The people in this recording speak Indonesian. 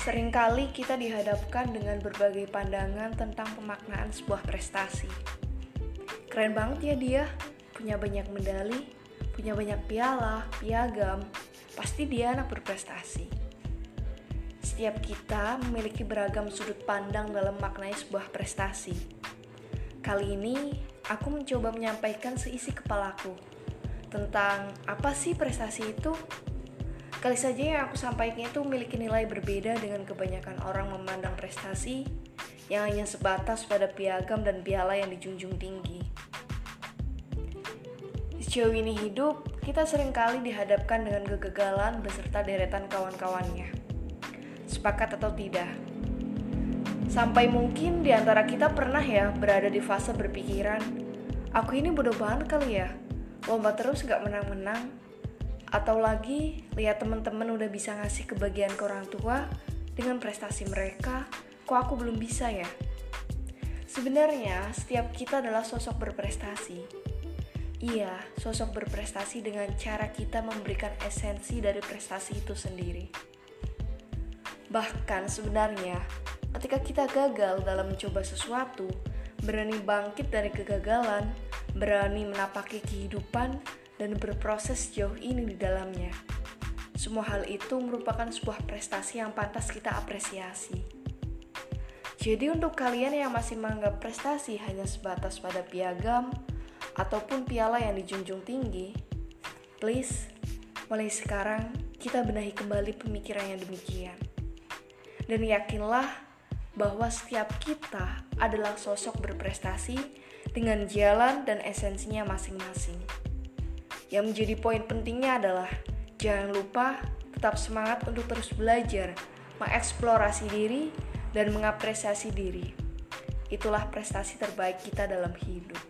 Seringkali kita dihadapkan dengan berbagai pandangan tentang pemaknaan sebuah prestasi. Keren banget ya dia, punya banyak medali, punya banyak piala, piagam, pasti dia anak berprestasi. Setiap kita memiliki beragam sudut pandang dalam maknai sebuah prestasi. Kali ini, aku mencoba menyampaikan seisi kepalaku tentang apa sih prestasi itu Kali saja yang aku sampaikan itu memiliki nilai berbeda dengan kebanyakan orang memandang prestasi yang hanya sebatas pada piagam dan piala yang dijunjung tinggi. Sejauh ini hidup, kita sering kali dihadapkan dengan kegagalan beserta deretan kawan-kawannya. Sepakat atau tidak? Sampai mungkin di antara kita pernah ya berada di fase berpikiran, aku ini bodoh banget kali ya, lomba terus gak menang-menang, atau lagi, lihat teman-teman udah bisa ngasih kebahagiaan ke orang tua dengan prestasi mereka, kok aku belum bisa ya? Sebenarnya, setiap kita adalah sosok berprestasi. Iya, sosok berprestasi dengan cara kita memberikan esensi dari prestasi itu sendiri. Bahkan sebenarnya, ketika kita gagal dalam mencoba sesuatu, berani bangkit dari kegagalan, berani menapaki kehidupan, dan berproses jauh ini di dalamnya. Semua hal itu merupakan sebuah prestasi yang pantas kita apresiasi. Jadi untuk kalian yang masih menganggap prestasi hanya sebatas pada piagam ataupun piala yang dijunjung tinggi, please, mulai sekarang kita benahi kembali pemikiran yang demikian. Dan yakinlah bahwa setiap kita adalah sosok berprestasi dengan jalan dan esensinya masing-masing. Yang menjadi poin pentingnya adalah jangan lupa tetap semangat untuk terus belajar, mengeksplorasi diri, dan mengapresiasi diri. Itulah prestasi terbaik kita dalam hidup.